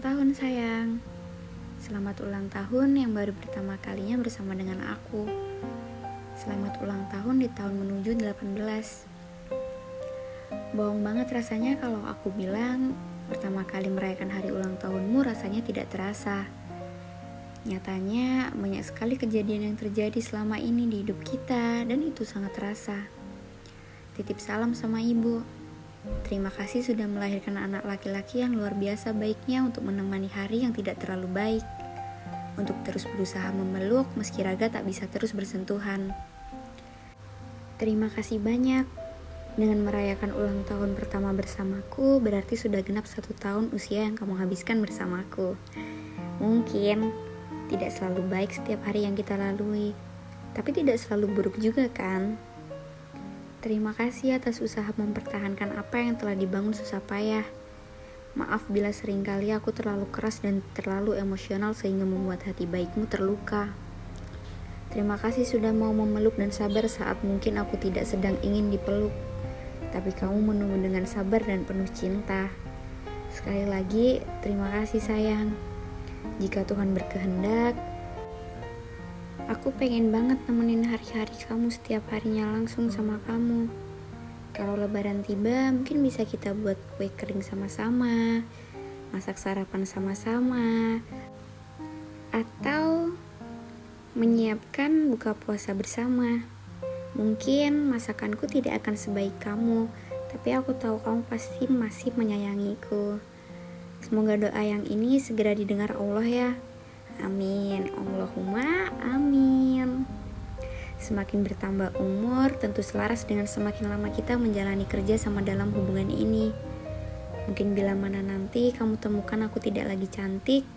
tahun sayang. Selamat ulang tahun yang baru pertama kalinya bersama dengan aku. Selamat ulang tahun di tahun menuju 18 Bohong banget rasanya kalau aku bilang Pertama kali merayakan hari ulang tahunmu rasanya tidak terasa. Nyatanya banyak sekali kejadian yang terjadi selama ini di hidup kita Dan itu sangat terasa. Titip salam sama ibu Terima kasih sudah melahirkan anak laki-laki yang luar biasa baiknya untuk menemani hari yang tidak terlalu baik. Untuk terus berusaha memeluk meski raga tak bisa terus bersentuhan. Terima kasih banyak. Dengan merayakan ulang tahun pertama bersamaku, berarti sudah genap satu tahun usia yang kamu habiskan bersamaku. Mungkin tidak selalu baik setiap hari yang kita lalui, tapi tidak selalu buruk juga kan? Terima kasih atas usaha mempertahankan apa yang telah dibangun susah payah. Maaf bila sering kali aku terlalu keras dan terlalu emosional sehingga membuat hati baikmu terluka. Terima kasih sudah mau memeluk dan sabar saat mungkin aku tidak sedang ingin dipeluk. Tapi kamu menunggu dengan sabar dan penuh cinta. Sekali lagi, terima kasih sayang. Jika Tuhan berkehendak, Aku pengen banget nemenin hari-hari kamu setiap harinya langsung sama kamu. Kalau lebaran tiba, mungkin bisa kita buat kue kering sama-sama, masak sarapan sama-sama, atau menyiapkan buka puasa bersama. Mungkin masakanku tidak akan sebaik kamu, tapi aku tahu kamu pasti masih menyayangiku. Semoga doa yang ini segera didengar Allah ya. Amin. Allahumma amin. Semakin bertambah umur, tentu selaras dengan semakin lama kita menjalani kerja sama dalam hubungan ini. Mungkin bila mana nanti kamu temukan aku tidak lagi cantik,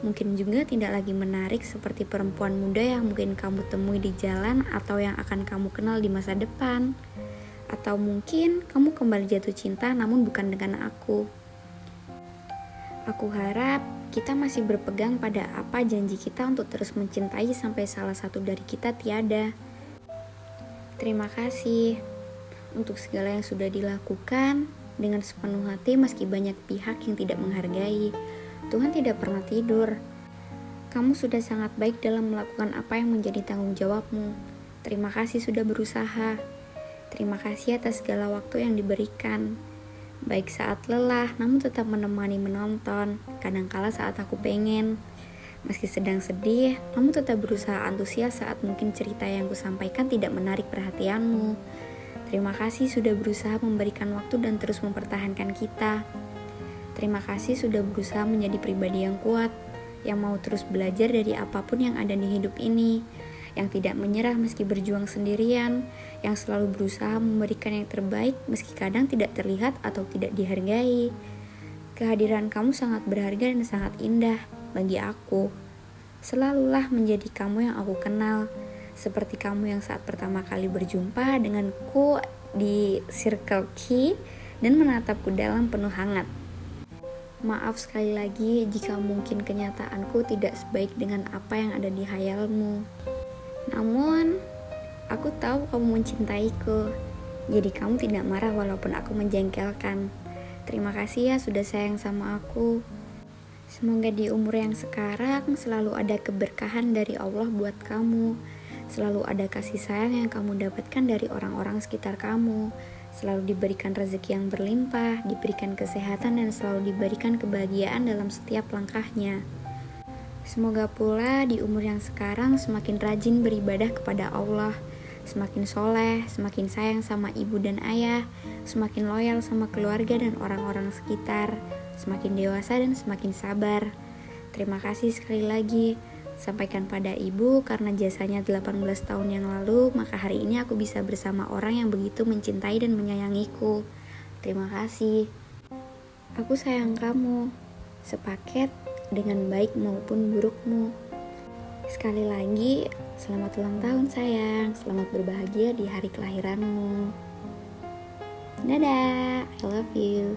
mungkin juga tidak lagi menarik seperti perempuan muda yang mungkin kamu temui di jalan atau yang akan kamu kenal di masa depan. Atau mungkin kamu kembali jatuh cinta namun bukan dengan aku. Aku harap kita masih berpegang pada apa janji kita untuk terus mencintai sampai salah satu dari kita tiada. Terima kasih untuk segala yang sudah dilakukan dengan sepenuh hati meski banyak pihak yang tidak menghargai. Tuhan tidak pernah tidur. Kamu sudah sangat baik dalam melakukan apa yang menjadi tanggung jawabmu. Terima kasih sudah berusaha. Terima kasih atas segala waktu yang diberikan baik saat lelah namun tetap menemani menonton. Kadangkala saat aku pengen. Meski sedang sedih namun tetap berusaha antusias saat mungkin cerita yang kusampaikan tidak menarik perhatianmu. Terima kasih sudah berusaha memberikan waktu dan terus mempertahankan kita. Terima kasih sudah berusaha menjadi pribadi yang kuat yang mau terus belajar dari apa pun yang ada di hidup ini yang tidak menyerah meski berjuang sendirian, yang selalu berusaha memberikan yang terbaik meski kadang tidak terlihat atau tidak dihargai. Kehadiran kamu sangat berharga dan sangat indah bagi aku. Selalulah menjadi kamu yang aku kenal, seperti kamu yang saat pertama kali berjumpa denganku di Circle Key dan menatapku dalam penuh hangat. Maaf sekali lagi jika mungkin kenyataanku tidak sebaik dengan apa yang ada di hayalmu. Namun, aku tahu kamu mencintaiku. Jadi kamu tidak marah walaupun aku menjengkelkan. Terima kasih ya sudah sayang sama aku. Semoga di umur yang sekarang selalu ada keberkahan dari Allah buat kamu. Selalu ada kasih sayang yang kamu dapatkan dari orang-orang sekitar kamu. Selalu diberikan rezeki yang berlimpah, diberikan kesehatan dan selalu diberikan kebahagiaan dalam setiap langkahnya. Semoga pula di umur yang sekarang semakin rajin beribadah kepada Allah, semakin soleh, semakin sayang sama ibu dan ayah, semakin loyal sama keluarga dan orang-orang sekitar, semakin dewasa dan semakin sabar. Terima kasih sekali lagi. Sampaikan pada ibu karena jasanya 18 tahun yang lalu, maka hari ini aku bisa bersama orang yang begitu mencintai dan menyayangiku. Terima kasih. Aku sayang kamu. Sepaket dengan baik maupun burukmu. Sekali lagi, selamat ulang tahun sayang, selamat berbahagia di hari kelahiranmu. Dadah, I love you.